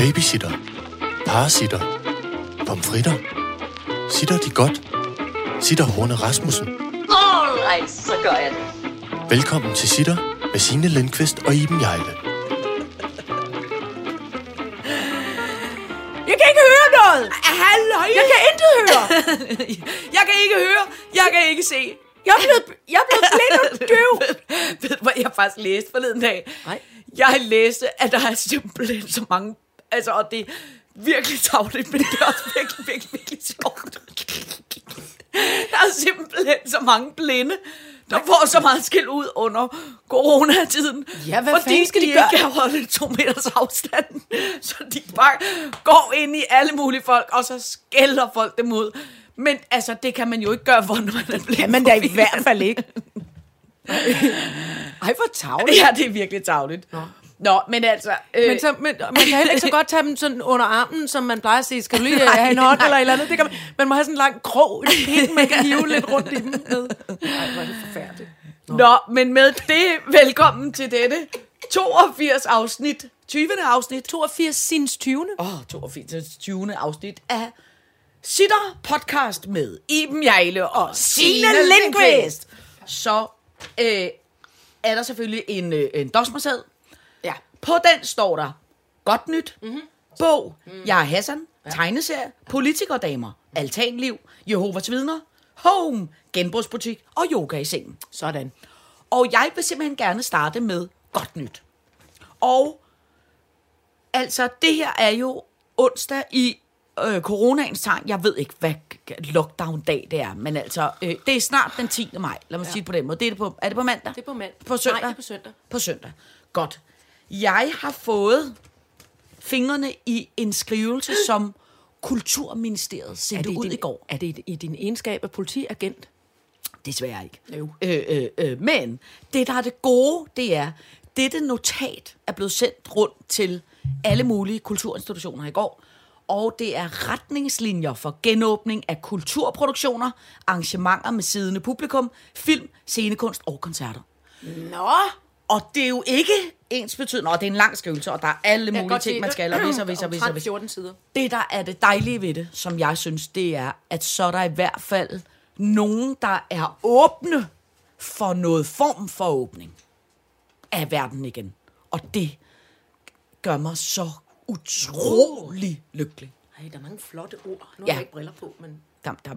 Babysitter. Parasitter. Pomfritter. Sitter de godt? Sitter Horne Rasmussen. Alright, så gør jeg det. Velkommen til Sitter med Signe Lindqvist og Iben Jejle. Jeg kan ikke høre noget! Halløj! Jeg kan intet høre! jeg kan ikke høre, jeg kan ikke se. Jeg er blevet, jeg er blevet blind og døv. Ved du, hvad jeg faktisk læste forleden dag? Nej. Jeg læste, at der er simpelthen så mange... Altså, og det er virkelig tavligt, men det er også virkelig, virkelig, virkelig sjovt. Der er simpelthen så mange blinde, der får så meget skæld ud under coronatiden. Ja, hvad fordi fanden skal de de gøre? ikke kan holde to meters afstand. Så de bare går ind i alle mulige folk, og så skælder folk dem ud. Men altså, det kan man jo ikke gøre, hvor når man er blind. Kan man da i hvert fald ikke. Ej, hvor tavligt. Ja, det er virkelig tavligt. Nå. Nå, men altså... Øh, Men, så, men man kan heller ikke så godt tage dem sådan under armen, som man plejer at sige. Skal du lige øh, have en hånd eller et eller andet? Det kan man, man må have sådan en lang krog, en pind, man kan hive lidt rundt i dem med. Ej, hvor er det forfærdeligt. Nå, men med det, velkommen til dette 82 afsnit, 20. afsnit. 82 sinds 20. Åh, oh, 82. 20. afsnit af Sitter podcast med Iben Jejle og Signe Lindqvist. Så øh, er der selvfølgelig en, øh, en dosmersæd. På den står der godt nyt, mm-hmm. bog, mm. jeg er Hassan, ja. tegneserie, politikerdamer, altanliv, Jehovas vidner, home, genbrugsbutik og yoga i sengen. Sådan. Og jeg vil simpelthen gerne starte med godt nyt. Og altså, det her er jo onsdag i øh, coronaens tegn. Jeg ved ikke, hvad lockdown-dag det er, men altså, øh, det er snart den 10. maj. Lad mig ja. sige det på den måde. Det er, det på, er det på mandag? Det er på mandag. På søndag? Nej, det er på søndag. På søndag. Godt. Jeg har fået fingrene i en skrivelse, som Kulturministeriet sendte ud din, i går. Er det i din egenskab af politiagent? Desværre ikke. Jo. Øh, øh, øh, men det, der er det gode, det er, dette notat er blevet sendt rundt til alle mulige kulturinstitutioner i går, og det er retningslinjer for genåbning af kulturproduktioner, arrangementer med siddende publikum, film, scenekunst og koncerter. Nå! Og det er jo ikke ens betydende, og det er en lang skrivelse, og der er alle mulige ting, man skal, og vis og vis og vis og vis. 14 sider. Det, der er det dejlige ved det, som jeg synes, det er, at så er der i hvert fald nogen, der er åbne for noget form for åbning af verden igen. Og det gør mig så utrolig lykkelig. Ej, der er mange flotte ord. Nu Ja. har jeg ikke briller på, men... Der, der, er,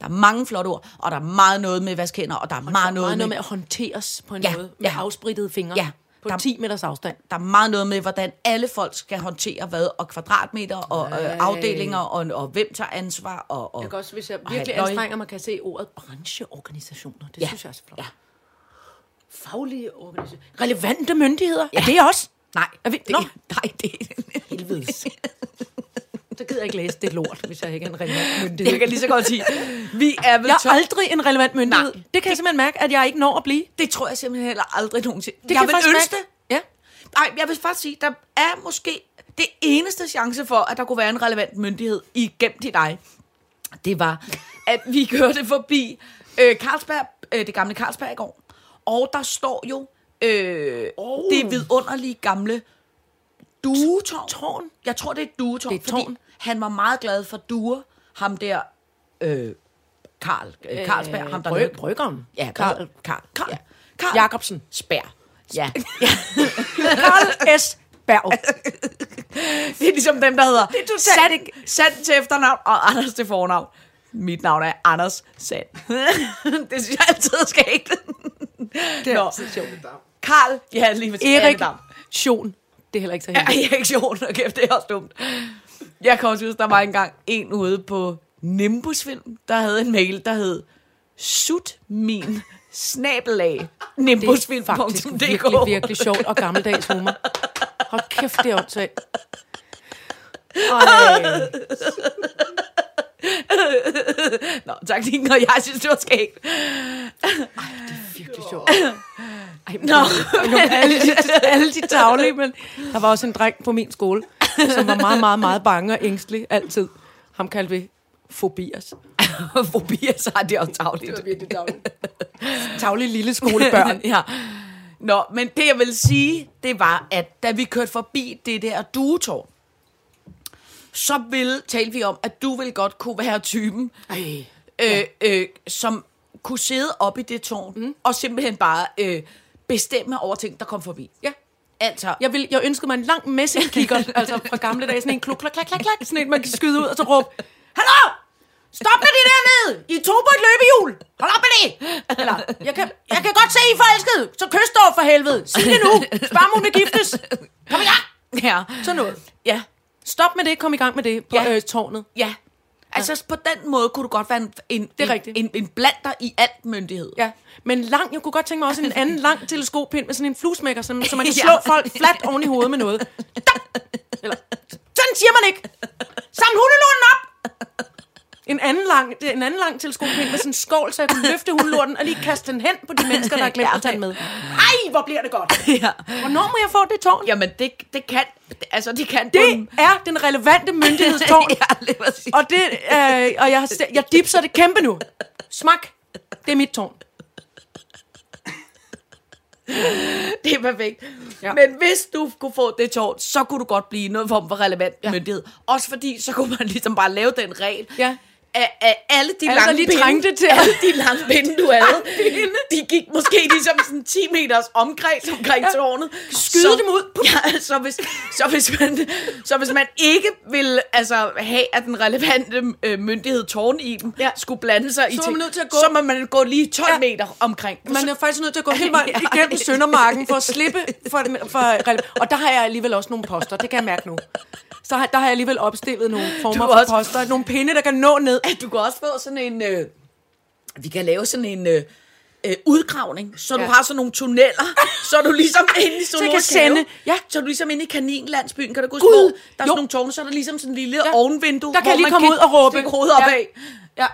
der er mange flotte ord, og der er meget noget med vaskehænder, og der er meget, noget, meget noget med, med at håndteres på en Ja, måde. Med ja. afsprittede fingre. Ja. På Der- 10 meters afstand. der er meget noget med, hvordan alle folk skal håndtere hvad, og kvadratmeter, og øh, afdelinger, og, og hvem tager ansvar. Og, og, Jeg kan også, hvis jeg virkelig anstrenger mig, kan jeg se ordet brancheorganisationer. Det Ja. synes jeg er så flot. Ja. Faglige organisationer. Relevante myndigheder. Ja. Er det også? Nej, Er vi, det, Nå, nej, det helvedes. Så gider jeg ikke læse det lort, hvis jeg ikke er en relevant myndighed. Jeg kan lige så godt sige, vi er vel Jeg er aldrig en relevant myndighed. Nej. Det kan jeg simpelthen mærke, at jeg ikke når at blive. Det tror jeg simpelthen heller aldrig nogensinde. Det jeg kan vil faktisk ønske det. Ja. Nej, jeg vil faktisk sige, der er måske det eneste chance for, at der kunne være en relevant myndighed igennem til dig. Det var, at vi kørte forbi øh, Carlsberg, øh, det gamle Carlsberg i går. Og der står jo øh, oh. det vidunderlige gamle duetårn. Tårn? Jeg tror, det er et duetårn, Det er et tårn. Han var meget glad for duer. Ham der, øh, Karl, øh, Carlsberg, ham der Bryg, Bryggeren. Ja, Karl, Karl, Karl, Ja. Karl Jacobsen. Spær. Ja. ja. Karl S. Berg. Det er ligesom dem, der hedder Sand, Sand til efternavn og Anders til fornavn. Mit navn er Anders Sand. det synes jeg altid er skægt. Det er Nå. altid sjovt. Karl, ja, lige ved Erik Sjon. Det er heller ikke så helt. Erik Jon, og kæft, det er også dumt. Jeg kan også huske, der var engang en ude på Nimbusfilm, der havde en mail, der hed Sut min snabelag Det er faktisk nimbusfilm.dk virkelig, virkelig sjovt og gammeldags humor. Hold kæft, det er. Ej. Nå, tak din, og jeg synes, det var skægt. virkelig sjovt. Ej, men, Nå, Nå, alle, de, alle de tavlige, men der var også en dreng på min skole, som var meget, meget, meget bange og ængstelig altid. Ham kaldte vi Fobias. Fobier, så er det også tavligt. virkelig tavligt. Tavlige lille skolebørn. ja. Nå, men det jeg vil sige, det var, at da vi kørte forbi det der duetårn, så vil, talte vi om, at du vil godt kunne være typen, Ej. øh, øh, som kunne sidde op i det tårn, mm. og simpelthen bare øh, bestemme over ting, der kom forbi. Ja. Altså, Jeg, vil, jeg ønskede mig en lang messingkigger, altså fra gamle dage, sådan en kluk, klak, klak, klak, klak, sådan en, man kan skyde ud og så råbe, Hallo! Stop med det dernede! I to på et løbehjul! Hold op med det! Eller, jeg kan, jeg kan godt se, I er forelsket, så kys dog for helvede. Sig det nu! Spørg om vil giftes! Kom i gang! ja. Sådan noget. Ja, Stop med det, kom i gang med det på Ja. øh, tårnet. ja. Altså, på den måde kunne du godt være en, en, Det er en, en, en blander i alt myndighed. Ja, men lang, jeg kunne godt tænke mig også en anden lang teleskopind med sådan en fluesmækker, så, så man kan Ja. slå folk fladt oven i hovedet med noget. Eller, sådan siger man ikke! Saml hundelorten op! En anden lang, en anden lang teleskopind med sådan en skål, så jeg kan løfte hundelorten og lige kaste den hen på de mennesker, der har glemt at tage den med. Ej, hvor bliver det godt! ja. Hvornår må jeg få det tårn? Jamen, det, det kan, altså, det kan Det er den relevante myndighedstårn. ja. Og, det, øh, og jeg, jeg dipser det kæmpe nu. Smak. Det er mit tårn. Det er perfekt. Ja. Ja. Men hvis du kunne få det tårn, så kunne du godt blive noget form for relevant ja. myndighed. Også fordi, så kunne man ligesom bare lave den regel, Ja. Af, af alle de Alle, lange lige pinde, trængte til- alle de lange pinde, du havde, de gik måske ligesom sådan 10 meters omkreds omkring ja. tårnet. Skyde dem ud. Ja, så hvis, så, hvis man, så hvis man ikke vil altså, have, at den relevante øh, myndighed tårn i dem, Ja. skulle blande sig i Så man ting, nødt til at gå- så må man gå lige 12 Ja. meter omkring. Man er faktisk nødt til at gå hele vejen igennem Søndermarken for at slippe for, for Og der har jeg alligevel også nogle poster, det kan jeg mærke nu. Så har, der har jeg alligevel opstillet nogle former for poster. Nogle pinde, der kan nå ned. At du kan også få sådan en... Øh, vi kan lave sådan en... Øh, øh, udgravning, så ja. Ja. du har sådan nogle tunneller, så er du ligesom inde i sådan kan sende- ja. så er du ligesom inde i kaninlandsbyen, kan du gå Gud, der er jo. sådan nogle tårne, så er der ligesom sådan en lille Ja. ja. ovenvindue, Der kan hvor lige komme ud og råbe. hovedet. Ja. ja.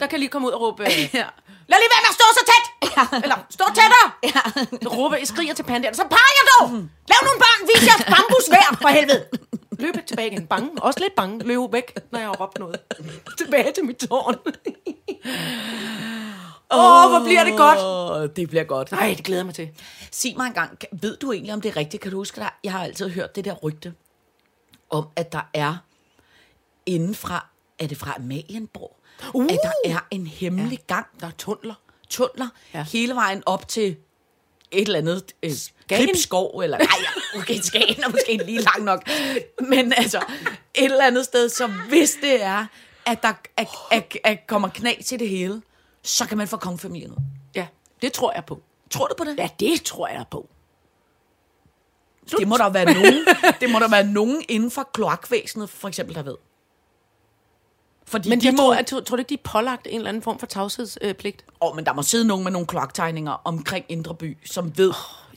Der kan lige komme ud og råbe. Ja. Lad lige være med at stå så tæt! Eller, stå tættere! Ja. Råbe, skriger til pandaen. Så peger jeg dog! Lav nogle børn, vis jeres bambusvær, for helvede! Løb tilbage igen. Bange. Også lidt bange. Løb væk, når jeg har råbt noget. tilbage til mit tårn. Åh, oh, hvor bliver det godt. Det bliver godt. Nej, det glæder jeg mig til. Sig mig engang, ved du egentlig, om det er rigtigt? Kan du huske, der, jeg har altid hørt det der rygte, om at der er inden fra, er det fra Amalienborg, Uh! at der er en hemmelig ja. gang, Der er tunneler. tunneler ja. hele vejen op til et eller andet øh, Skagen? klipskov, eller nej, okay, Skagen er måske lige langt nok, men altså et eller andet sted, så hvis det er, at der at, at, at kommer knæ til det hele, så kan man få kongefamilien ud. Ja, det tror jeg på. Tror du på det? Ja, det tror jeg på. Det må der være nogen, det må der være nogen inden for kloakvæsenet, for eksempel, der ved. Fordi Men de jeg må, tror, jeg tror, tror du ikke, de er pålagt en eller anden form for tavshedspligt? Åh, men der må sidde nogen med nogle kloaktegninger omkring Indre By, som ved,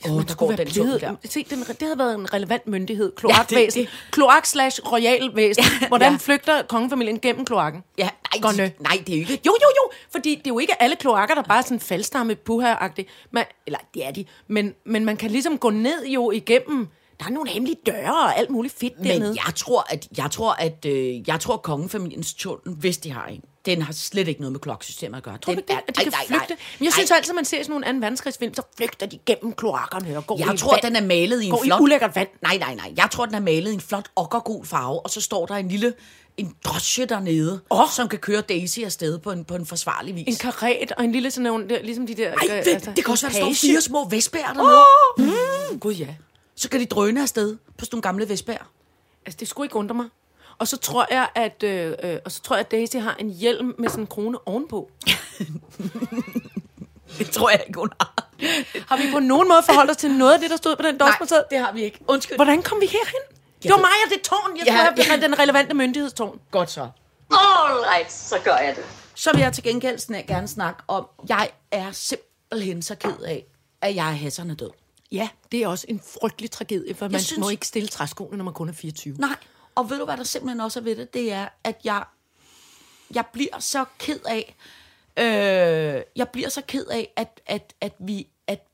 åh, oh, Man der skulle går den blevet- der. Se, den, det havde været en relevant myndighed. Kloakvæsen. det- Kloak slash royalvæsen. Hvordan Ja. flygter kongefamilien gennem kloakken? Ja, nej, de, nej, det er jo ikke... Jo, jo, jo, fordi det er jo ikke alle kloakker, der bare er sådan faldstamme puha man, Eller det er de, men, men man kan ligesom gå ned jo igennem. Der er nogle hemmelige døre og alt muligt fedt Men dernede. jeg tror, at jeg tror, at øh, jeg tror, at kongefamiliens tunnel, hvis de har en, den har slet ikke noget med kloaksystemet at gøre. Tror du ikke, det, at de kan flygte? Men jeg synes altid, at man ser sådan nogle anden verdenskrigsfilm, så flygter de gennem kloakkerne og går Jeg i tror, vand. den er malet i en Går i flot... ulækkert vand. Nej, nej, nej. Jeg tror, den er malet i en flot okkergul farve, og så står der en lille en drosje dernede, oh. som kan køre Daisy afsted på en, på en forsvarlig vis. En karet og en lille sådan nogle, der, ligesom de der... Ej, øh, det, det kan også være, der står fire små vespær dernede. Mm, Gud ja. Så kan de drøne afsted på sådan nogle gamle vespær. Altså, det skulle ikke undre mig. Og så tror jeg, at, øh, øh, og så tror jeg, at Daisy har en hjelm med sådan en krone ovenpå. Det tror jeg ikke, hun har. Har vi på nogen måde forholdt os til noget af det, der stod på den Nej, dosmerseddel? det har vi ikke. Undskyld. Hvordan kom vi herhen? Det var mig og det tårn. Jeg Ja, skulle have ja. den relevante myndighedstårn. Godt så. All right, så gør jeg det. Så vil jeg til gengæld gerne snakke om, jeg er simpelthen så ked af, at jeg er hæsserne død. Ja, det er også en frygtelig tragedie, for man synes- må ikke stille træskoene, når man kun er 24. Nej, og ved du, hvad der simpelthen også er ved det? Det er, at jeg, jeg bliver så ked af, øh, jeg bliver så ked af, at, at, at vi, at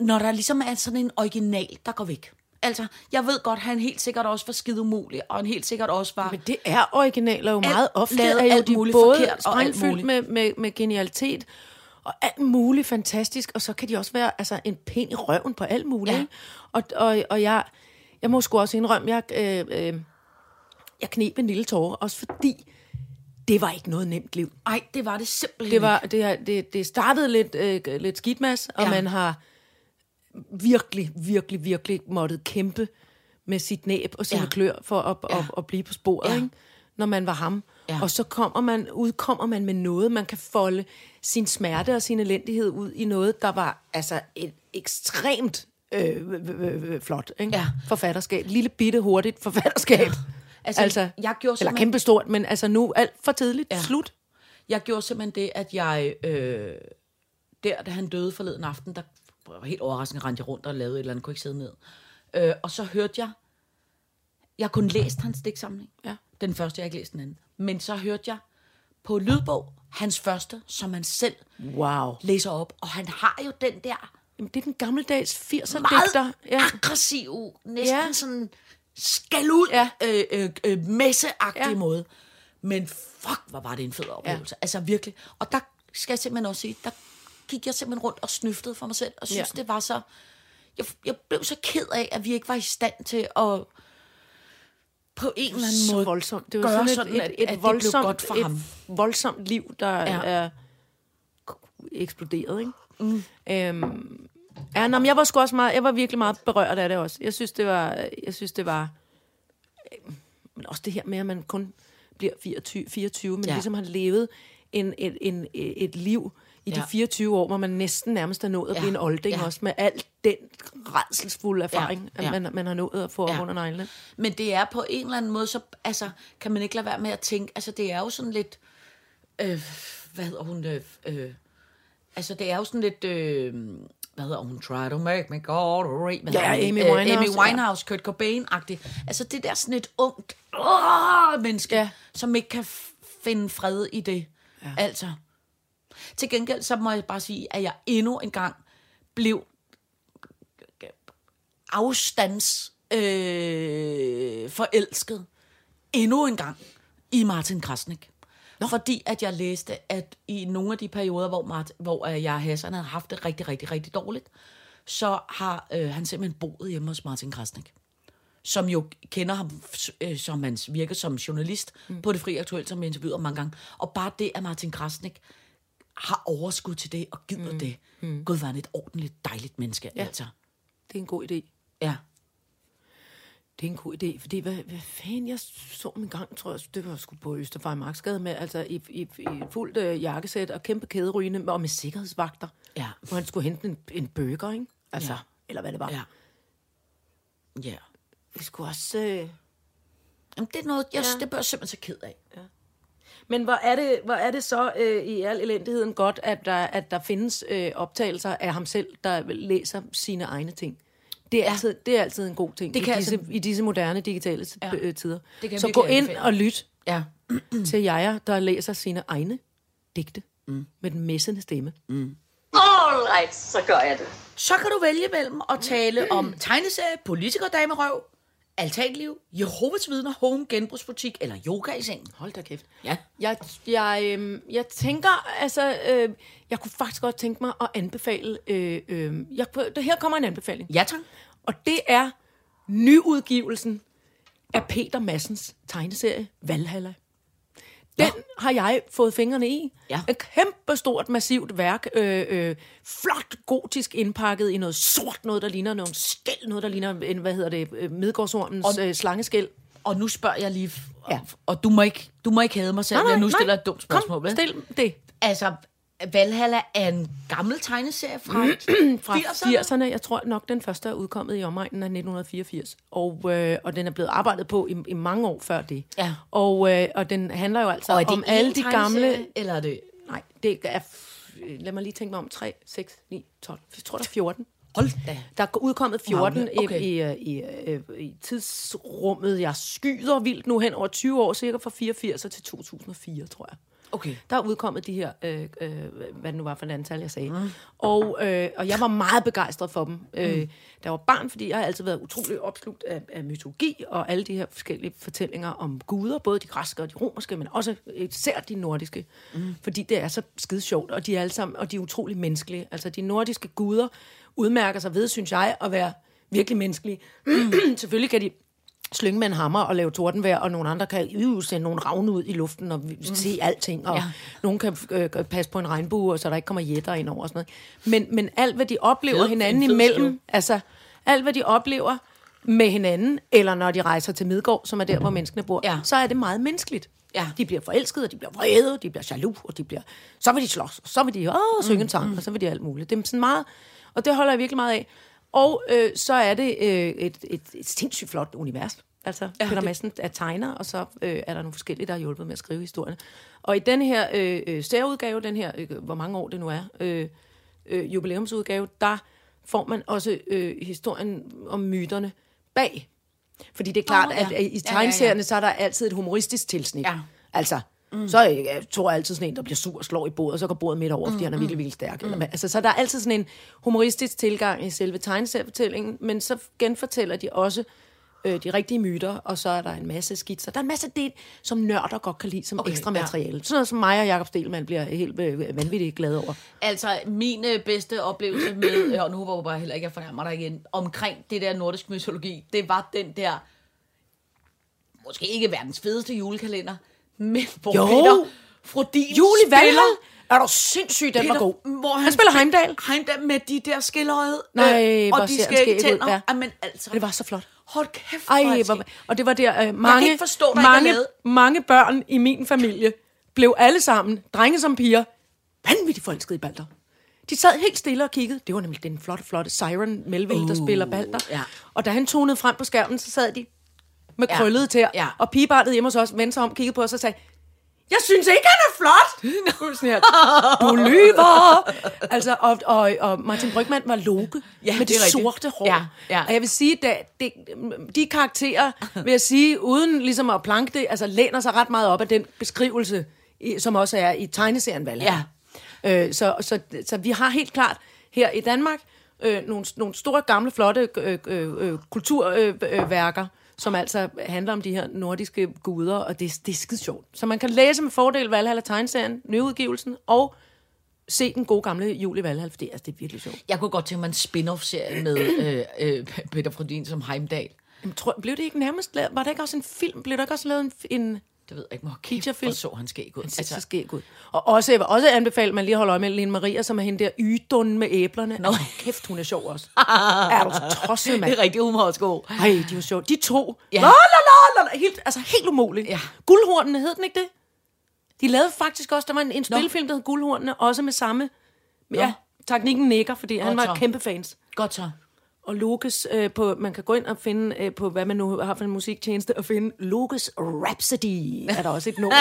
når der ligesom er sådan en original, der går væk. Altså, jeg ved godt, at han helt sikkert også var skide umulig, og han helt sikkert også var... Men det er originaler jo Alt- meget ofte, lavet er jo alt de muligt både forkert og alt muligt. med, med, med genialitet, og alt muligt fantastisk, og så kan de også være altså, en pind i røven på alt muligt. Ja. Og, og, og jeg, jeg må sgu også indrømme, jeg, øh, øh, jeg knep en lille tårer, også fordi det var ikke noget nemt liv. Ej, det var det simpelthen Det, var, det, det, det startede lidt, øh, lidt skidt, Mads, og Ja. man har virkelig, virkelig, virkelig måttet kæmpe med sit næb og sine Ja. klør for at, ja. Ja. at, at blive på sporet, ja. ikke? når man var ham. Ja. Og så kommer man, udkommer man med noget, man kan folde sin smerte og sin elendighed ud i noget, der var altså et ekstremt øh, øh, øh, flot ikke? Ja. forfatterskab. Lille bitte hurtigt forfatterskab. Ja. Altså, Altså, jeg gjorde eller kæmpe stort, men altså nu alt for tidligt. Ja. Slut. Jeg gjorde simpelthen det, at jeg... Øh, der, da han døde forleden aften, der var helt overraskende rendte jeg rundt og lavede et eller andet, kunne ikke sidde ned. Øh, og så hørte jeg... Jeg kunne læst hans digtsamling. Ja. Den første, jeg har ikke læst den anden. Men så hørte jeg på lydbog hans første, som han selv Wow. læser op. Og han har jo den der Jamen, det er den gammeldags 80'er meget digter. ja. aggressiv, næsten ja. Sådan skal ud, Ja. øh, øh, øh, messeagtig ja. Måde. Men fuck, hvor var det en fed oplevelse. Ja. Altså virkelig. Og der skal jeg simpelthen også sige, der gik jeg simpelthen rundt og snøftede for mig selv, og synes. Ja. det var så... Jeg, jeg blev så ked af, at vi ikke var i stand til at på en eller anden så måde voldsomt. Det var gøre sådan, sådan, et, at, et, et, det voldsomt, blev godt for et ham. voldsomt liv, der Ja. er eksploderet, ikke? Mm. Øhm, ja, nå, men jeg var sgu også meget, jeg var virkelig meget berørt af det også. Jeg synes, det var, jeg synes, det var, øh, men også det her med, at man kun bliver 24, 24 men ja. ligesom har levet en, et, en, et liv i de Ja. 24 år, hvor man næsten nærmest er nået at Ja. blive en olding Ja. også, med al den redselsfulde erfaring, Ja. at man, man har nået at få Ja. ja. under neglene. Men det er på en eller anden måde, så altså, kan man ikke lade være med at tænke, altså det er jo sådan lidt, øh, hvad hedder hun, øh, øh, altså det er jo sådan lidt, øh, hvad hedder hun, try to make me go. Hvad Ja? Amy Øh, Winehouse, Amy ja. Winehouse, Kurt Cobain-agtigt. Altså det der sådan et ungt åh, menneske, ja. Ja. som ikke kan finde fred i det. Ja. Altså. Til gengæld, så må jeg bare sige, at jeg endnu en gang blev afstands øh, forelsket endnu en gang i Martin Krasnik. Nå. Fordi at jeg læste, at i nogle af de perioder, hvor, Martin, hvor øh, jeg og Hassan havde haft det rigtig, rigtig, rigtig dårligt, så har øh, han simpelthen boet hjemme hos Martin Krasnik som jo kender ham, øh, som hans virke som journalist mm. på Det Fri Aktuelt, som jeg interviewet om mange gange. Og bare det, at Martin Krasnik har overskud til det, og gider mm. det. Mm. Gud, var han et ordentligt, dejligt menneske, ja. altså. Det er en god idé. Ja. Det er en god idé, fordi hvad, hvad fanden, jeg så en gang, tror jeg, det var sgu på Østerfejl Marksgade med, altså i, i, i fuldt øh, jakkesæt og kæmpe kæderygende, og med sikkerhedsvagter, Ja. hvor han skulle hente en, en burger, ikke? Altså, Ja. ja. eller hvad det var. Ja. Ja. Vi skulle også... Øh... Jamen, det er noget, jeg, ja. Ja. det bør jeg simpelthen så ked af. Men hvor er det, hvor er det så øh, i al elendigheden godt, at der, at der findes øh, optagelser af ham selv, der læser sine egne ting? Det er, Ja. altid, det er altid en god ting Det i, kan disse, altså- i disse moderne digitale Ja. øh, tider. Det kan så gå ind anbefale. og lyt Ja. til jer, der læser sine egne digte mm. med den messende stemme. Mm. All right, så gør jeg det. Så kan du vælge mellem at tale om tegneserie, politikerdamerøv, altanliv, Jehovas vidner, home, genbrugsbutik eller yoga i sengen. Hold da kæft. Ja. Jeg, jeg, øh, jeg tænker, altså, øh, jeg kunne faktisk godt tænke mig at anbefale, øh, øh, jeg, her kommer en anbefaling. Ja, tak. Og det er nyudgivelsen af Peter Massens tegneserie Valhalla. Den Nå. har jeg fået fingrene i. Ja. Et kæmpe stort, massivt værk. Øh, øh, flot, gotisk indpakket i noget sort, noget der ligner nogle skæld, noget der ligner, en, hvad hedder det, øh, Midgårdsormens øh, slangeskæld. Og nu spørger jeg lige, og, Ja. og du må ikke, du må ikke hade mig selv, jeg nu stiller et dumt spørgsmål. Kom, stil det. Altså, Valhalla er en gammel tegneserie fra, Fra 80'erne. 80'erne. Jeg tror nok, den første er udkommet i omegnen af 1984. Og, øh, og den er blevet arbejdet på i, i mange år før det. Ja. Og, øh, og den handler jo altså Og er det om alle de gamle... Eller er det... Nej, det er... Lad mig lige tænke mig om. 3, 6, 9, 12. Jeg tror, der er 14. Hold da. Der er udkommet 14 Mange, okay. i, i, øh, i, øh, i tidsrummet. Jeg skyder vildt nu hen over 20 år, cirka fra 84 til 2004, tror jeg. Okay. Der er udkommet de her, øh, øh, hvad det nu var for et antal, jeg sagde. Mm. Og, øh, og jeg var meget begejstret for dem. Mm. Øh, da jeg var barn, fordi jeg har altid været utrolig opslugt af, af mytologi og alle de her forskellige fortællinger om guder, både de græske og de romerske, men også især de nordiske. Mm. Fordi det er så skide sjovt, og de er alle sammen, og de er utrolig menneskelige. Altså de nordiske guder udmærker sig ved, synes jeg, at være virkelig menneskelige. Selvfølgelig kan de slynge med en hammer og lave tordenvejr, og nogle andre kan øh, sende nogle ravne ud i luften og vi- se alting, og Ja. ja. nogen kan øh, passe på en regnbue, så der ikke kommer jætter ind over og sådan noget. Men, men alt, hvad de oplever Fed- hinanden imellem, skive. altså alt, hvad de oplever med hinanden, eller når de rejser til Midgård, som er der, hvor menneskene bor, Ja. så er det meget menneskeligt. Ja. De bliver forelskede, og de bliver vrede, og de bliver jaloux, og de bliver... Så vil de slås, og så vil de åh, synge en sang, og så vil de alt muligt. Det er sådan meget... Og det holder jeg virkelig meget af. Og øh, så er det øh, et, et, et sindssygt flot univers. Altså, ja, Peter Madsen er tegner, og så øh, er der nogle forskellige, der har hjulpet med at skrive historierne. Og i den her øh, øh, særudgave, den her, øh, hvor mange år det nu er, øh, øh, jubilæumsudgave, der får man også øh, historien om myterne bag. Fordi det er klart, oh, ja. at, at i Ja, ja, ja. tegneserierne, så er der altid et humoristisk tilsnit. Ja. Altså, mm. så er jeg tror altid sådan en, der bliver sur og slår i bordet, og så går bordet midt over, fordi han er virkelig, virkelig stærk. Mm. Eller, hvad. altså, så der er altid sådan en humoristisk tilgang i selve tegneseriefortællingen, men så genfortæller de også øh, de rigtige myter, og så er der en masse skitser. Der er en masse del, som nørder godt kan lide som Okay, ekstra ja. materiale. Sådan noget som mig og Jacob Stelman bliver helt øh, vanvittigt glade over. Altså, min øh, bedste oplevelse med, øh, og nu håber jeg heller ikke, jeg fornærmer dig igen, omkring det der nordisk mytologi, det var den der, måske ikke verdens fedeste julekalender, men hvor Jo. Peter Frodin Jul i spiller-! Er du sindssygt, den var Peter, god. Hvor han, Han spiller Heimdall. Heimdall med de der skilleret. Nej, hvor og de ud, tænder. ja. Jamen, altså, Det var så flot. hold kæft, Ej, hvor og det var der, øh, mange, forstå, mange, mange børn i min familie blev alle sammen, drenge som piger, vanvittigt forelskede i Balder. De sad helt stille og kiggede. Det var nemlig den flotte, flotte Siren Melville, uh, der spiller Balder. ja. Og da han tonede frem på skærmen, så sad de med Ja. krøllede tæer. Ja. Og pigebarnet hjemme hos os vendte sig om, kiggede på os og sagde, jeg synes ikke, han er flot. Sådan her, du lyver. Altså, og, og, og Martin Brygman var Loke Ja, med det det, sorte hår. Ja, ja. Og jeg vil sige, at det, de karakterer, vil jeg sige, uden ligesom at planke det, altså læner sig ret meget op af den beskrivelse, som også er i tegneserien Valhall. Ja. Øh, så, så, så vi har helt klart her i Danmark øh, nogle, nogle store, gamle, flotte øh, øh, øh, kulturværker, øh, som altså handler om de her nordiske guder, og det, det er skide sjovt. Så man kan læse med fordel Valhall og tegneserien, nyudgivelsen, og se den gode gamle jul i Valhall, for det, altså, det er virkelig sjovt. Jeg kunne godt tænke mig en spin-off-serie med øh, øh, Peter Frodin som Heimdall. Jamen, tror, blev det ikke nærmest lavet? Var der ikke også en film? Blev der ikke også lavet en, en Det ved jeg ikke, hvor Featurefilm. kæft, så han skæg ud. altså, så skæg ud? Og også, jeg vil også anbefale, at man lige holder øje med Lene Maria, som er hende der ydun med æblerne. Nå. kæft, hun er sjov også. er du så tosset, mand? det er rigtig humorsko. Ej, de var sjove. De to. Ja. La, la, la, la, helt, altså helt umuligt. Ja. Guldhornene, hed den ikke det? De lavede faktisk også, der var en, en spilfilm, der hed Guldhornene, også med samme... Ja, teknikken nikker, fordi han Godt var så. kæmpe fans. Godt så. Og Lokes, øh, på, man kan gå ind og finde øh, på, hvad man nu har for en musiktjeneste, og finde Lokes Rhapsody. Er der også et nummer,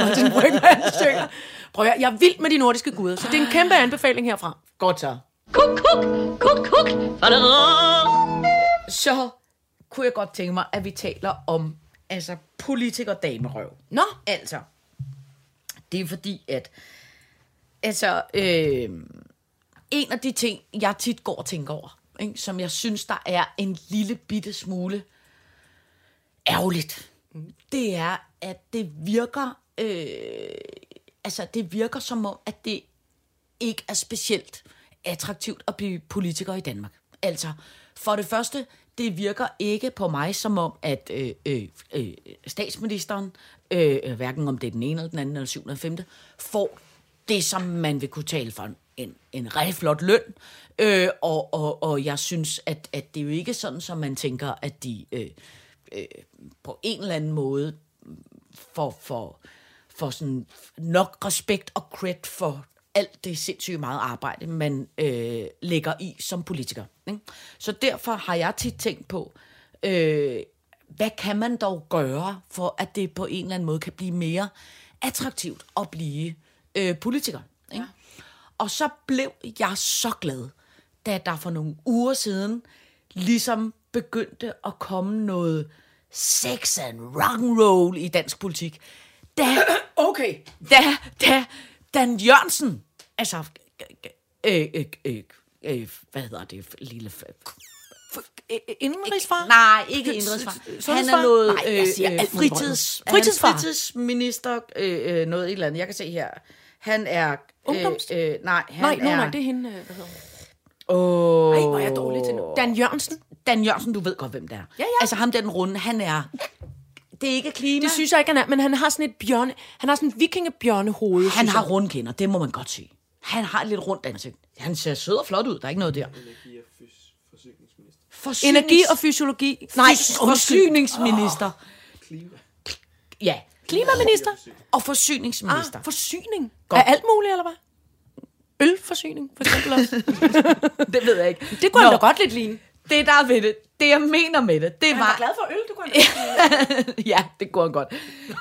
Martin Brygman synger. Prøv at, jeg er vild med de nordiske guder, så det er en kæmpe anbefaling herfra. Godt så. Kuk, kuk, kuk, kuk. Så kunne jeg godt tænke mig, at vi taler om altså politiker damerøv. Nå, Altså, det er fordi, at altså, øh, en af de ting, jeg tit går og tænker over, ikke, som jeg synes, der er en lille bitte smule ærgerligt, det er, at det virker, øh, altså det virker som om, at det ikke er specielt attraktivt at blive politiker i Danmark. Altså, for det første, det virker ikke på mig som om, at øh, øh, øh, statsministeren, øh, øh, hverken om det er den ene eller den anden eller syvende eller femte, får det, som man vil kunne tale for en, en rigtig flot løn. Øh, og, og, og jeg synes, at, at det er jo ikke sådan, som man tænker, at de øh, øh, på en eller anden måde for, for, for sådan nok respekt og cred for alt det sindssygt meget arbejde, man øh, lægger i som politiker. Ikke? Så derfor har jeg tit tænkt på, øh, hvad kan man dog gøre, for at det på en eller anden måde kan blive mere attraktivt at blive øh, politiker. Ikke? Og så blev jeg så glad, da der for nogle uger siden ligesom begyndte at komme noget sex and rock and roll i dansk politik. Da, okay. da, da Dan Jørgensen, altså, øh, øh, øh, øh, hvad hedder det, lille... Indenrigsfar? Nej, ikke indrigsfar. Han er noget Nej, øh, fritids. Fritidsfar? Er fritidsminister, øh, øh, noget et eller andet. Jeg kan se her. Han er... Ungdoms? Øh, øh, nej, han Nej, er... no, nej, det er hende. øh, Hvad hedder hun? Åh, Ej, hvor er jeg dårlig til nu. Dan Jørgensen. Dan Jørgensen, du ved godt, hvem det er. Ja, ja. Altså ham der den runde, han er... Det er ikke klima. Det synes jeg ikke, han er, men han har sådan et bjørne, han har sådan et vikingebjørnehoved. han har jeg. rundkinder, det må man godt sige. Han har et lidt rundt ansigt. Han ser sød og flot ud, der er ikke noget der. Forsyningsminister. Energi og fysiologi. Nej, forsyningsminister. Ja, Klimaminister. og forsyningsminister. Ah, forsyning. Godt. Af alt muligt, eller hvad? Ølforsyning, for eksempel også. det ved jeg ikke. Det kunne Nå, han da godt lidt ligne. Det, der er ved det, det jeg mener med det, det var... glad for øl, du kunne ja, det går han godt.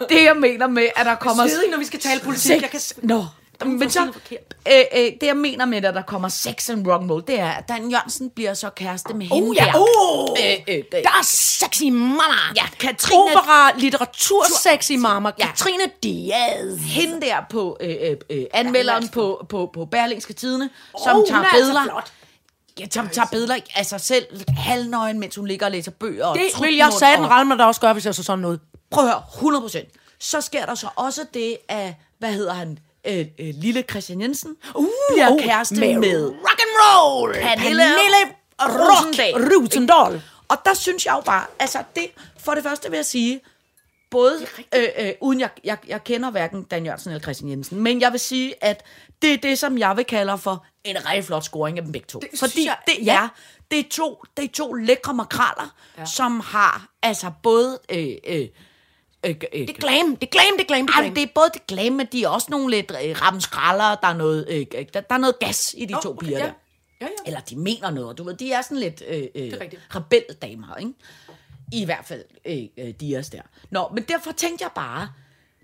Det jeg mener med, at der kommer... Svedig, når vi skal tale politik. Jeg kan... Nå, men så, øh, øh, det jeg mener med, at der kommer sex and rock and roll, det er, at Dan Jørgensen bliver så kæreste med hende Oh, ja. der. Oh, Øh, øh, der er sexy mama. Ja, Katrine- Opera, litteratur, sexy mama. Ja. Katrine Diaz. hende der på øh, øh, øh, anmelderen på, på, på Berlingske Tidene, som Åh, hun tager er altså billeder. Ja, som tager billeder af sig selv halvnøgen, mens hun ligger og læser bøger. og Det vil trutmund jeg den og- ramme da også gøre, hvis jeg så sådan noget. Prøv at høre, 100 procent. Så sker der så også det af, hvad hedder han, øh, øh, lille Christian Jensen, uh, bliver oh, kæreste med med, rock and roll. Pernille Rosendal. Rosendal. Rosendal. Og der synes jeg jo bare, altså det, for det første vil jeg sige, både, øh, øh, uden jeg, jeg, jeg kender hverken Dan Jørgensen eller Christian Jensen, men jeg vil sige, at det er det, som jeg vil kalde for en rigtig flot scoring af dem begge to. Det, Fordi jeg- det ja. er, det er to, det er to lækre makraller, ja. som har altså både... Øh, øh, øh, øh, Det er glam, det er glam, det er glam, det er ej, glam. det er både det glam, men de er også nogle lidt øh, rammenskralder, der er noget, øh, der, der er noget gas i de Nå, to okay, piger ja. der. Ja, ja. Eller de mener noget, du ved, de er sådan lidt øh, øh, rebeldamer, ikke? I hvert fald øh, øh, Dias der. Nå, men derfor tænkte jeg bare,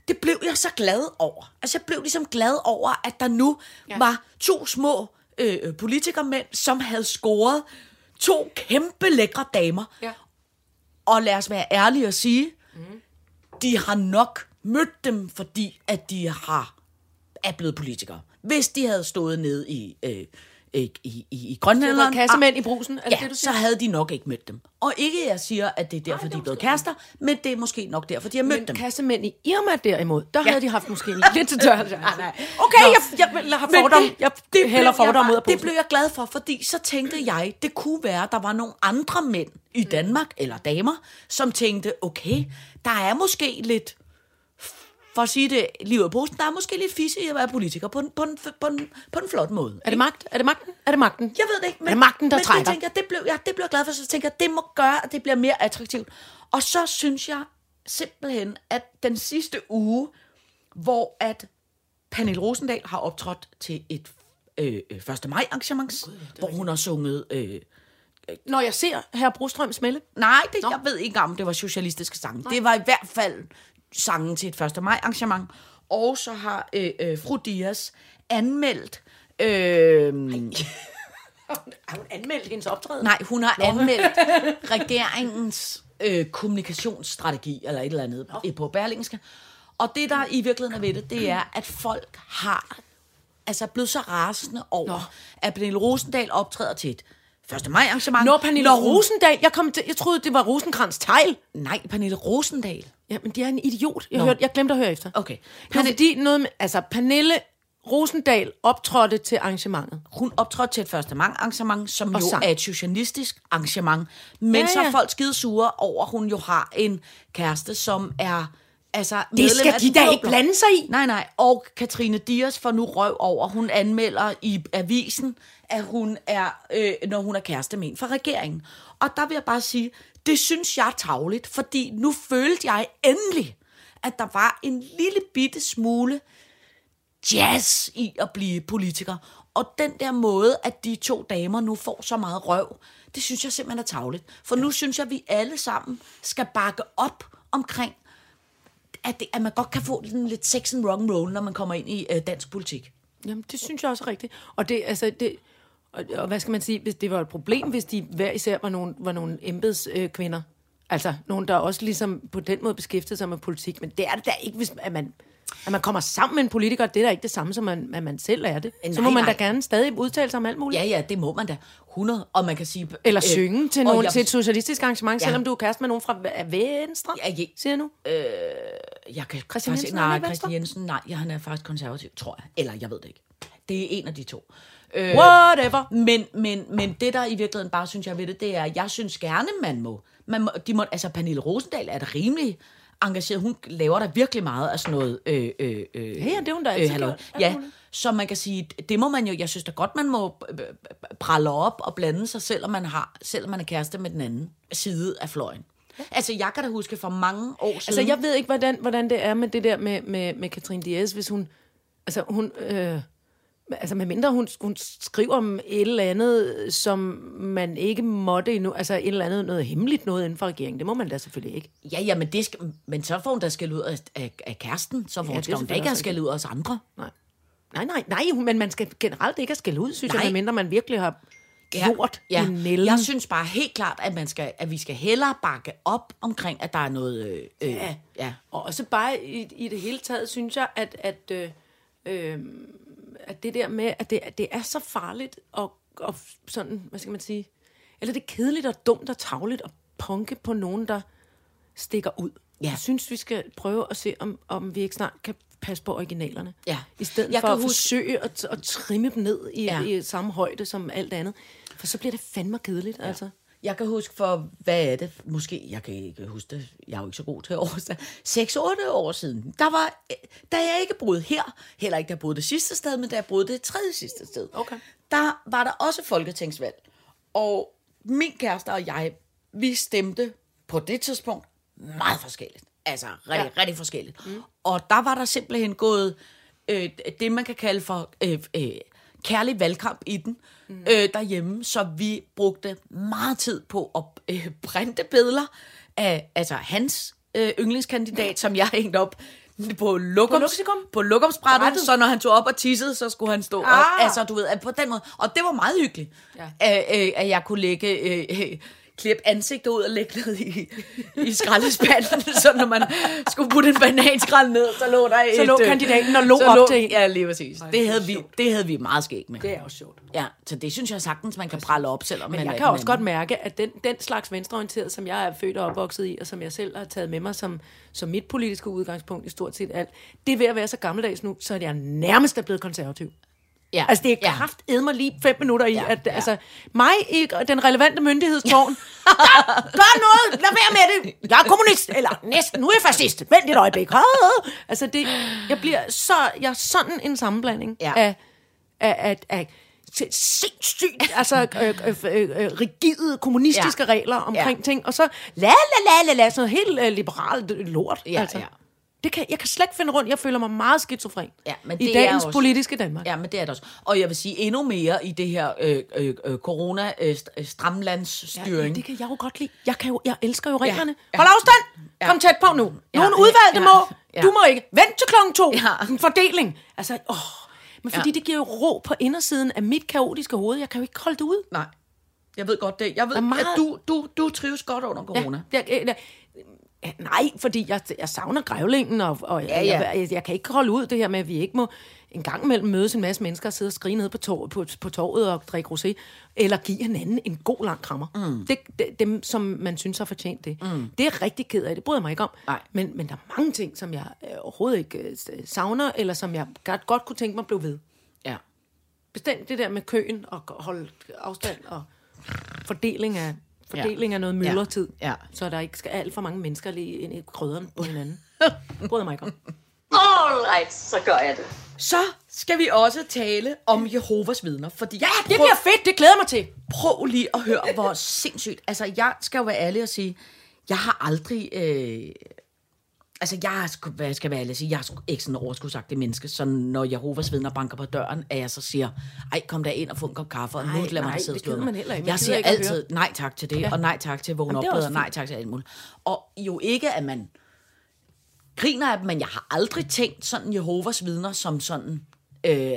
det blev jeg så glad over. Altså, jeg blev ligesom glad over, at der nu ja. var to små øh, øh, politikermænd, som havde scoret to kæmpe lækre damer. Ja. Og lad os være ærlige og sige, mm de har nok mødt dem, fordi at de har er blevet politikere. Hvis de havde stået nede i, øh, i, i, i Grønland, Det var kassemænd i brusen, er det ja, det, du så siger? havde de nok ikke mødt dem. Og ikke jeg siger, at det er derfor, det er de er blevet kærester, men det er måske nok derfor, de har mødt Men dem. kassemænd i Irma derimod, der Ja. havde de haft måske lidt til tørt. nej. Okay, Nå. jeg, jeg, jeg har fordom. det- Jeg det hælder fordom ud af Det blev jeg glad for, fordi så tænkte jeg, det kunne være, der var nogle andre mænd i Danmark, eller damer, som tænkte, okay, der er måske lidt, for at sige det lige ud af posen, der er måske lidt fisse i at være politiker på en, på en, på en, på en flot måde. Er det magt? Er det magten? Er det magten? Jeg ved det ikke. Men, er det magten, der men trækker? Det, tænker, jeg, det, blev jeg, det blev jeg glad for, så tænker jeg, det må gøre, at det bliver mere attraktivt. Og så synes jeg simpelthen, at den sidste uge, hvor at Pernille Rosendal har optrådt til et øh, øh, 1. maj arrangement, hvor hun har sunget... Øh, Når jeg ser herr Brostrøm smelle. nej, det, jeg ved ikke om det var socialistiske sange. Det var i hvert fald sangen til et 1. maj arrangement. Og så har øh, øh, fru Dias anmeldt... Øh, Har hun anmeldt hendes optræden? Nej, hun har anmeldt regeringens øh, kommunikationsstrategi, eller et eller andet, oh. på Berlingske. Og det, der i virkeligheden er ved det, det er, at folk har altså blevet så rasende over, Nå. at Pernille Rosendal optræder til et 1. maj arrangement. Nå, Pernille Rosendal. Jeg, kom til, jeg troede, det var Rosenkrantz Teil. Nej, Pernille Rosendal. Ja, men det er en idiot. Jeg, Nå. hørte, jeg glemte at høre efter. Okay. Det var fordi noget med, altså Pernille Rosendal optrådte til arrangementet. Hun optrådte til et 1. maj arrangement, som Og jo sang. er et socialistisk arrangement. Men Ja, ja, så er folk skide sure over, at hun jo har en kæreste, som er altså, Det skal de da ikke blande sig i. Nej, nej. Og Katrine Dias får nu røv over. Hun anmelder i avisen, at hun er, øh, når hun er kæreste med en fra regeringen. Og der vil jeg bare sige, det synes jeg er tavligt, fordi nu følte jeg endelig, at der var en lille bitte smule jazz i at blive politiker. Og den der måde, at de to damer nu får så meget røv, det synes jeg simpelthen er tavligt. For nu synes jeg, at vi alle sammen skal bakke op omkring, at, det, at man godt kan få den lidt sex and wrong roll, når man kommer ind i øh, dansk politik. Jamen, det synes jeg også er rigtigt. Og det, altså, det, og, og hvad skal man sige, hvis det var et problem, hvis de hver især var nogle, var nogle embedskvinder. Øh, altså, nogen, der også ligesom på den måde beskæftigede sig med politik. Men det er det da ikke, hvis at man, at man kommer sammen med en politiker. Det er da ikke det samme, som man, at man selv er det. Nej, Så må man nej. da gerne stadig udtale sig om alt muligt. Ja, ja, det må man da. 100. Og man kan sige... Eller øh, synge til, og nogen, jeg- til et socialistisk arrangement, Ja. selvom du er kæreste med nogen fra Venstre, Ja, ja. siger jeg nu. Jeg kan Christian Jensen, nej, ikke Christian? Jensen, nej, ja, han er faktisk konservativ, tror jeg. Eller jeg ved det ikke. Det er en af de to. Øh, Whatever. Men, men, men det, der i virkeligheden bare synes jeg ved det, det er, at jeg synes gerne, man må. Man må, de må altså, Pernille Rosendal er da rimelig engageret. Hun laver der virkelig meget af sådan noget. Øh, øh, øh, Ja, ja, det har hun da altid halløj. gjort. Alt Ja, så man kan sige, det må man jo, jeg synes da godt, man må øh, pralle op og blande sig, selvom man, har, selvom man er kæreste med den anden side af fløjen. Altså, jeg kan da huske for mange år siden. Altså, jeg ved ikke, hvordan, hvordan det er med det der med, med, med Katrine Diaz, hvis hun... Altså, hun... Øh, altså, medmindre hun, hun skriver om et eller andet, som man ikke måtte endnu... Altså, et eller andet noget hemmeligt noget inden for regeringen. Det må man da selvfølgelig ikke. Ja, ja, men, det skal, men så får hun da skæld ud af, af, af kæresten, så får Ja, ja, skal hun da selvfølgelig ikke have skæld ud af os andre. Nej. Nej, nej, nej, men man skal generelt ikke have skæld ud, synes Nej. jeg, medmindre man virkelig har gjort ja. en nælden. Jeg synes bare helt klart, at, man skal, at vi skal hellere bakke op omkring, at der er noget... Øh, øh, Ja. ja. Og også bare i, i det hele taget, synes jeg, at, at, øh, øh, at det der med, at det, at det er så farligt og, og sådan, hvad skal man sige, eller det er kedeligt og dumt og tavligt at punke på nogen, der stikker ud. Ja. Jeg synes, vi skal prøve at se, om, om vi ikke snart kan passe på originalerne. Ja. I stedet Jeg for at huske- forsøge at, at trimme dem ned i, ja. i samme højde som alt andet. For så bliver det fandme kedeligt, ja. altså. Jeg kan huske for, hvad er det? Måske, jeg kan ikke huske det. Jeg er jo ikke så god til årsdag. 6-8 år siden. Der var, da jeg ikke boede her, heller ikke da jeg boede det sidste sted, men da jeg boede det tredje sidste sted. Okay. Der var der også folketingsvalg. Og min kæreste og jeg, vi stemte på det tidspunkt meget forskelligt. Altså rigtig, ja. rigtig forskelligt. Mm. Og der var der simpelthen gået øh, det, man kan kalde for øh, øh, kærlig valgkamp i den mm. øh, derhjemme. Så vi brugte meget tid på at øh, printe billeder af altså hans øh, yndlingskandidat, som jeg hængte op på, Luxikum? på lukumsbrættet, Brættet? så når han tog op og tissede, så skulle han stå ah. op. Altså, du ved, at på den måde. Og det var meget hyggeligt, Ja. at, øh, at jeg kunne lægge, øh, klippe ansigtet ud og lægge ned i, i skraldespanden, så når man skulle putte en bananskrald ned, så lå der Så et, lå øh, kandidaten og lå så op til en. Ja, lige præcis. Det havde, vi, det havde vi meget skæg med. Det er også sjovt. Ja, så det synes jeg sagtens, man kan prale op, selvom Men man jeg kan også anden. godt mærke, at den, den slags venstreorienteret, som jeg er født og opvokset i, og som jeg selv har taget med mig som, som mit politiske udgangspunkt i stort set alt, det er ved at være så gammeldags nu, så er jeg nærmest er blevet konservativ. Ja. Altså, det er ja. kraft mig lige fem minutter i, Ja, ja, at ja. altså, mig i den relevante myndighedstårn, gør, gør noget, lad være med det, jeg er kommunist, eller næsten, nu er jeg fascist, vent et øjeblik. Altså, det, jeg bliver så, jeg er sådan en sammenblanding Ja. af, af, af, af sindssygt, altså øh, øh, øh, øh, rigide kommunistiske Ja. ja. regler omkring Ja. ja. ting, og så la la la la la, sådan helt øh, liberalt lort. Ja, altså. ja. Det kan, jeg kan slet ikke finde rundt. Jeg føler mig meget skizofren Ja, men i det er dagens også- politiske Danmark. Ja, men det er det også. Og jeg vil sige endnu mere i det her øh, øh, øh, corona øh, øh. Ja, det kan jeg jo godt lide. Jeg, kan jo, jeg elsker jo reglerne. ja. Hold afstand! Ja. Kom tæt på nu. Ja, udvalgte ja, må. ja. Du må ikke. Vent til klokken to. Ja. En fordeling. Altså, åh. Men fordi Ja. det giver jo ro på indersiden af mit kaotiske hoved. Jeg kan jo ikke holde det ud. Nej, jeg ved godt det. Jeg ved, er meget- at du, du, du trives godt under corona. Ja, jeg, jeg, nej, fordi jeg, jeg savner grævlingen, og, og Ja, ja. Jeg, jeg, jeg kan ikke holde ud det her med, at vi ikke må en gang imellem mødes en masse mennesker og sidde og skrige ned på, torvet, på, på torvet og drikke rosé, eller give hinanden en god lang krammer. Mm. Det, det, dem, som man synes har fortjent det. Mm. Det er rigtig ked af, det bryder jeg mig ikke om. Nej. Men, men der er mange ting, som jeg øh, overhovedet ikke øh, savner, eller som jeg godt, godt kunne tænke mig blev ved. Ja. Bestemt det der med køen og holde afstand og fordeling af, fordeling af noget myldretid. Ja. Så der ikke skal alt for mange mennesker lige ind i krydderen på hinanden. Bryder mig ikke om. All right, så gør jeg det. Så skal vi også tale om Jehovas vidner, fordi Ja, det bliver fedt. Det glæder mig til. prøv lige at høre, hvor sindssygt. Altså, jeg skal jo være ærlig og sige, jeg har aldrig... Øh, altså, jeg sgu- hvad skal være ærlig at sige, jeg er ikke sådan overskudsagtig menneske, så når Jehovas vidner banker på døren, at jeg så siger, ej, kom der ind og få en kop kaffe, og nu lader mig sidde og man heller ikke. Man Jeg siger ikke at altid nej tak til det, Ja. og nej tak til vågne Jamen, op bedre, nej tak til alt muligt. Og jo ikke, at man griner af dem, men jeg har aldrig tænkt sådan Jehovas vidner som sådan øh,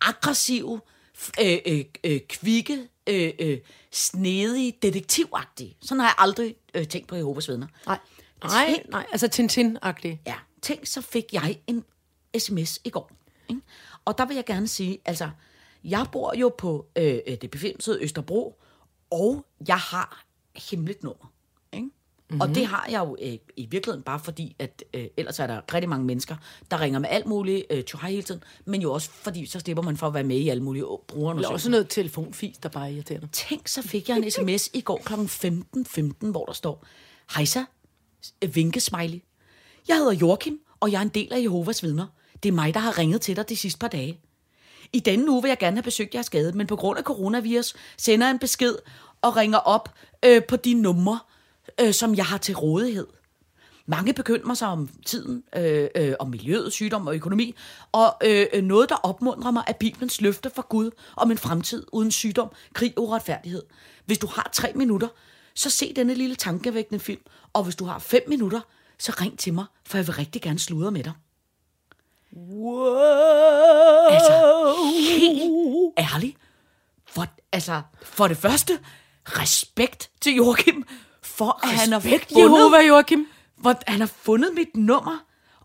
aggressive, f- øh, øh, øh, kvikke, øh, øh, snedige, detektivagtige. Sådan har jeg aldrig øh, tænkt på Jehovas vidner. Nej, nej, Tænk, nej. Altså Tintin-agtig. ja, tænk, så fik jeg en sms i går. Ikke? Og der vil jeg gerne sige, altså, jeg bor jo på øh, øh, det befimsede Østerbro, og jeg har hemmeligt nummer. Ikke? Mm-hmm. Og det har jeg jo øh, i virkeligheden bare fordi, at øh, ellers er der rigtig mange mennesker, der ringer med alt muligt øh, hele tiden, men jo også fordi, så slipper man for at være med i alle mulige Eller brugerne. også noget telefonfis, der bare er irriterende. Tænk, så fik jeg en sms i går kl. 15.15, hvor der står, Hejsa, Øh, vinkesmiley. Jeg hedder Joachim, og jeg er en del af Jehovas vidner. Det er mig, der har ringet til dig de sidste par dage. I denne uge vil jeg gerne have besøgt jeres gade, men på grund af coronavirus sender jeg en besked og ringer op øh, på de numre, øh, som jeg har til rådighed. Mange bekymrer sig om tiden, øh, øh, om miljøet, sygdom og økonomi, og øh, øh, noget, der opmuntrer mig, er Bibelens løfte fra Gud om en fremtid uden sygdom, krig og uretfærdighed. Hvis du har tre minutter, så se denne lille tankevækkende film, og hvis du har fem minutter, så ring til mig, for jeg vil rigtig gerne sludre med dig. Wow. Altså, helt ærligt. For, altså, for det første, respekt til Joachim, for at han har Respekt, fundet, Jehova, Joachim. hvor han har fundet mit nummer,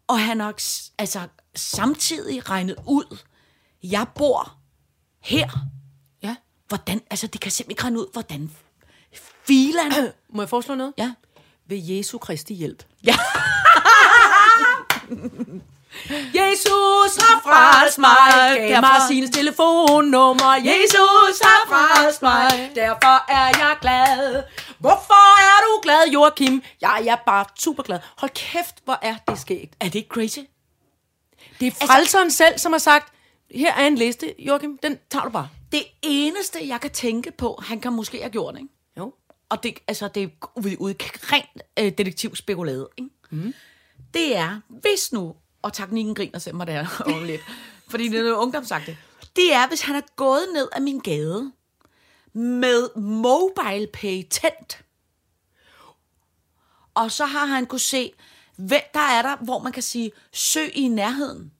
og han har altså, samtidig regnet ud, jeg bor her. Ja. Hvordan, altså, det kan simpelthen ikke regne ud, hvordan filan... Må jeg foreslå noget? Ja. Ved Jesu Kristi hjælp. Ja. Jesus har frelst mig, gav mig sine telefonnummer. Jesus har frelst mig, derfor er jeg glad. Hvorfor er du glad, Joachim? Jeg er bare super glad. Hold kæft, hvor er det sket. Er det ikke crazy? Det er frelseren selv, som har sagt, her er en liste, Joachim, den tager du bare. Det eneste, jeg kan tænke på, han kan måske have gjort, ikke? Og det, altså, det er ude, ude rent øh, detektivspekuleret, ikke? Mm. det er, hvis nu, og teknikken griner til mig der om lidt, fordi det er noget ungdomsagtigt, det er, hvis han er gået ned ad min gade med mobile pay tændt, og så har han kunne se, hvem der er der, hvor man kan sige, søg i nærheden.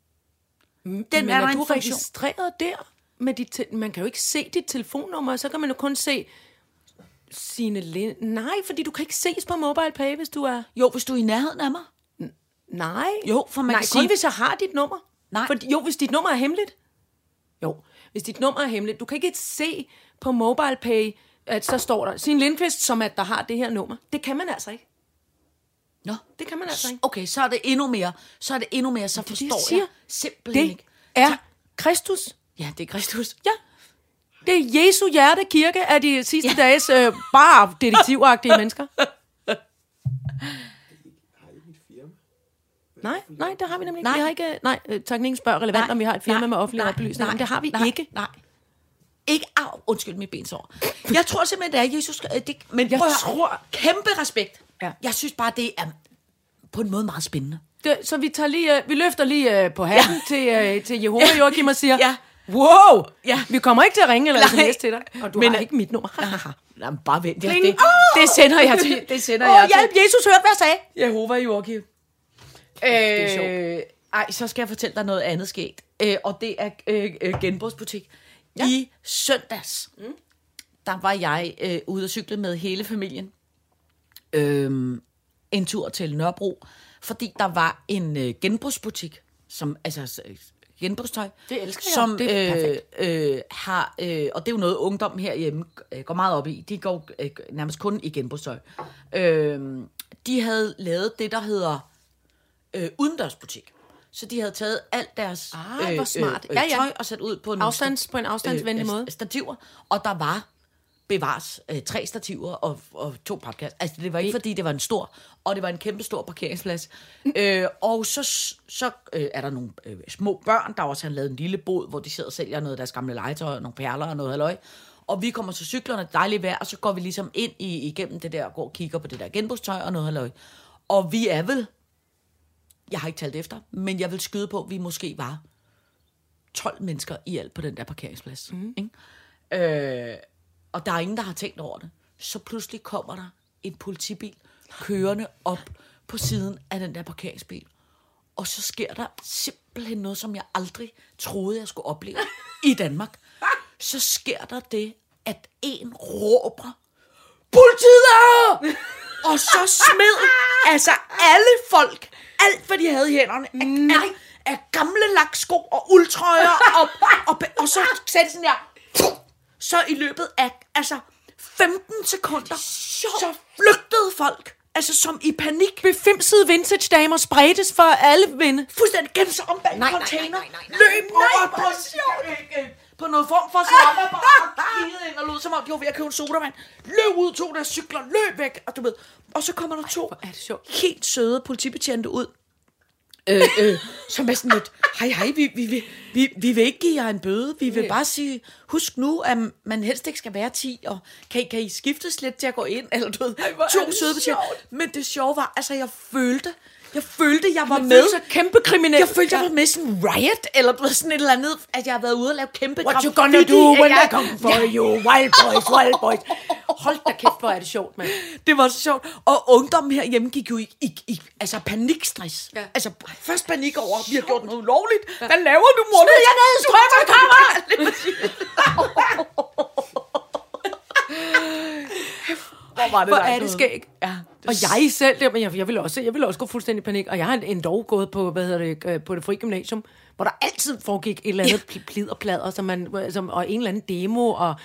Den Men er er, der er en du funktion. registreret der? Med dit te- man kan jo ikke se dit telefonnummer, så kan man jo kun se sine... Lin- Nej, fordi du kan ikke ses på MobilePay, hvis du er... Jo, hvis du er i nærheden af mig. Nej. Jo, for man Nej, kan kun sige- hvis jeg har dit nummer. Nej. For, jo, hvis dit nummer er hemmeligt. Jo, hvis dit nummer er hemmeligt. Du kan ikke se på MobilePay, at så står der Sin Lindqvist, som at der har det her nummer. Det kan man altså ikke. Nå. Det kan man altså ikke. Okay, så er det endnu mere. Så er det endnu mere, så det, jeg forstår siger. jeg simpelthen Det ikke. er Kristus. Ja, det er Kristus. Ja. Det er Jesu hjerte kirke af de sidste ja. dages øh, bare detektivagtige mennesker. Nej, nej, det har vi nemlig ikke. Nej. Vi har ikke, nej, øh, teknikken spørger relevant, nej, om vi har et firma nej, med offentlig nej, oplysning. nej, men det har vi nej, ikke. Nej, ikke af, undskyld mit bensår. Jeg tror simpelthen, det er Jesus. øh, Det, men Jeg prøv tror- kæmpe respekt. Ja. Jeg synes bare, det er på en måde meget spændende. Det, så vi, tager lige, øh, vi løfter lige på hatten ja. til, til Jehova Joachim og siger, Ja. Wow, Ja. vi kommer ikke til at ringe eller Nej. sms til dig, og du Men, har øh, ikke mit nummer. Jamen, bare vent. Ja, det, det sender jeg til. Det sender Åh, jeg til. hjælp, Jesus hørte, hvad jeg sagde. Jehova Joachim. er sjovt. Øh, ej, så skal jeg fortælle dig noget andet sket. Øh, og det er øh, øh, genbrugsbutik. Ja. I søndags, mm. der var jeg øh, ude at cykle med hele familien. Øh, en tur til Nørrebro, fordi der var en øh, genbrugsbutik, som altså øh, genbrugstøj, Det elsker jeg. som Det er øh, perfekt. øh, har, øh, og det er jo noget ungdom herhjemme øh, går meget op i. De går øh, nærmest kun i genbrugstøj. Øh, de havde lavet det, der hedder øh, udendørsbutik. Så de havde taget alt deres Ah, hvor smart. øh, Ja, ja. tøj og sat ud på en Afstands, på en afstandsvenlig måde. stativer, og der var bevars øh, tre stativer og, og to papkasser. Altså, det var ikke, fordi det var en stor, og det var en kæmpe stor parkeringsplads. øh, og så, så øh, er der nogle øh, små børn, der også har lavet en lille bod, hvor de sidder og sælger noget af deres gamle legetøj, og nogle perler og noget halløj. Og vi kommer til cyklerne, dejligt vejr, og så går vi ligesom ind i, igennem det der, og går og kigger på det der genbrugstøj og noget halløj. Og vi er vel, jeg har ikke talt efter, men jeg vil skyde på, at vi måske var 12 mennesker i alt på den der parkeringsplads. Mm. Ikke? Øh, og der er ingen, der har tænkt over det. Så pludselig kommer der en politibil kørende op på siden af den der parkeringsbil. Og så sker der simpelthen noget, som jeg aldrig troede, jeg skulle opleve i Danmark. Så sker der det, at en råber, politiet er her!" Og så smed altså alle folk, alt hvad de havde i hænderne, af, Nej. af, af gamle laksko og uldtrøjer, og, og, og så sagde de sådan her, så i løbet af altså 15 sekunder, så flygtede folk. altså som i panik. Befimsede vintage damer spredtes for alle vinde. Fuldstændig gemte sig om bag en container. nej, nej, nej, Løb over på, på noget form for slapperbar. Kiggede ind og lød, som om de var ved at købe en sodavand. Løb ud, tog deres cykler, løb væk. Og, du ved, og så kommer der to sjovt. helt søde politibetjente ud. Øh, øh, som er sådan lidt, hej hej, vi, vi, vi, vi, vi vil ikke give jer en bøde, vi vil bare sige, husk nu, at man helst ikke skal være 10, og kan, kan I skiftes lidt til at gå ind, eller du ved, er to søde sjovt. Men det sjove var, altså jeg følte, jeg følte, jeg var med. følte sig kæmpe kriminel. Jeg følte, jeg var med i sådan en riot, eller du ved, sådan et eller andet, at jeg har været ude og lave kæmpe What you gonna do when I come for you, wild boys, wild boys. Hold da kæft, hvor er det sjovt, mand. Det var så sjovt. Og ungdommen herhjemme gik jo i, i, i altså panikstress. Ja. Altså først panik over, vi har gjort noget ulovligt. Hvad laver du, mor? Smid jer ned i strømmekammer! Hvor var det Hvor er det skæg. Ja. Og jeg selv, der, men jeg, jeg ville også, jeg ville også gå fuldstændig i panik. Og jeg har endda gået på, hvad hedder det, øh, på det frie gymnasium, hvor der altid foregik et eller andet ja. plid og plader, som man, som, og en eller anden demo, og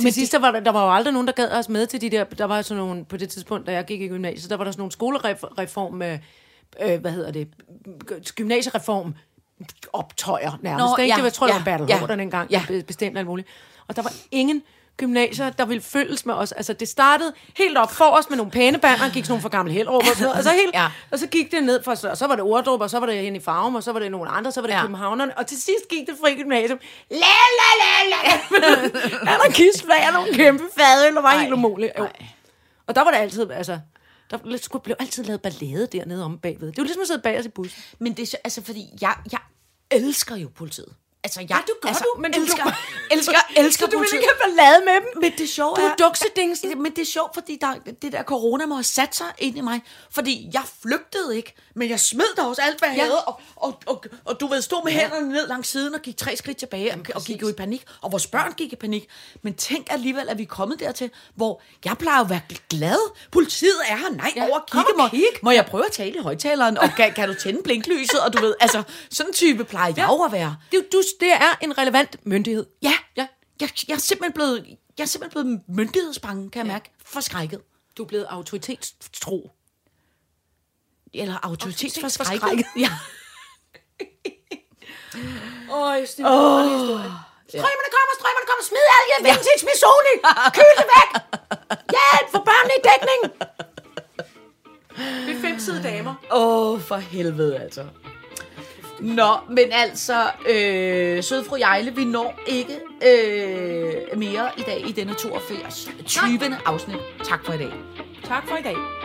til sidst, der var, der, var jo aldrig nogen, der gad os med til de der, der var sådan nogle, på det tidspunkt, da jeg gik i gymnasiet, der var der sådan nogle skolereform med, øh, hvad hedder det, gymnasiereform optøjer nærmest. Nå, ikke? ja, det var, jeg tror, det ja, var Bertel ja, dengang, ja. ja. bestemt alt muligt. Og der var ingen gymnasier, der ville følges med os. Altså, det startede helt op for os med nogle pæne bander, gik sådan nogle for gamle Hellerup og sådan noget. Og så, helt, Ja. og så gik det ned for, og så var det Ordrup, og så var det hen i Farum, og så var det nogle andre, så var det Ja. Københavnerne, og til sidst gik det fri gymnasium. La, la, la, la. Anarkistflag og nogle kæmpe fadøl, og var helt umuligt. Jo. ej. Og der var det altid, altså, der skulle, blev altid lavet ballade dernede om bagved. Det var ligesom at sidde bag os i bussen. Men det er så, altså fordi, jeg, jeg elsker jo politiet. Altså, jeg, du gør altså, du, men du elsker, blev- elsker, elsker Så du vil ikke have ballade med dem? Men det sjove Du er duksedingsen. Men det er sjovt, fordi der, det der corona må have sat sig ind i mig. Fordi jeg flygtede ikke, men jeg smed da også alt, hvad jeg Ja. havde. Og, og, og, og, du ved, stod med hænderne ned langs siden og gik tre skridt tilbage og, og gik jo i panik. Og vores børn gik i panik. Men tænk alligevel, at vi er kommet dertil, hvor jeg plejer at være glad. Politiet er her. Nej, Ja, over kigge mig. kig. Må jeg prøve at tale i højtaleren? Og kan, kan du tænde blinklyset? Og du ved, altså, sådan en type plejer jeg jo at være. Det, du, det er en relevant myndighed. Ja, Ja. Jeg, jeg, er simpelthen blevet, jeg er simpelthen blevet myndighedsbange, kan jeg mærke. Forskrækket. Du er blevet autoritetstro. Eller autoritetsforskrækket. Autoritetsforskrækket. Ja. Åh, jeg stemmer oh. historie. Strømmerne kommer, strømmerne kommer. Smid alle jer vintage Missoni. Kyl det væk. Hjælp for børnene i dækning. Befimsede damer. Åh, oh, for helvede altså. Nå, men altså, øh, søde fru Jejle, vi når ikke øh, mere i dag i denne 82. 20. afsnit. Tak for i dag. Tak for i dag.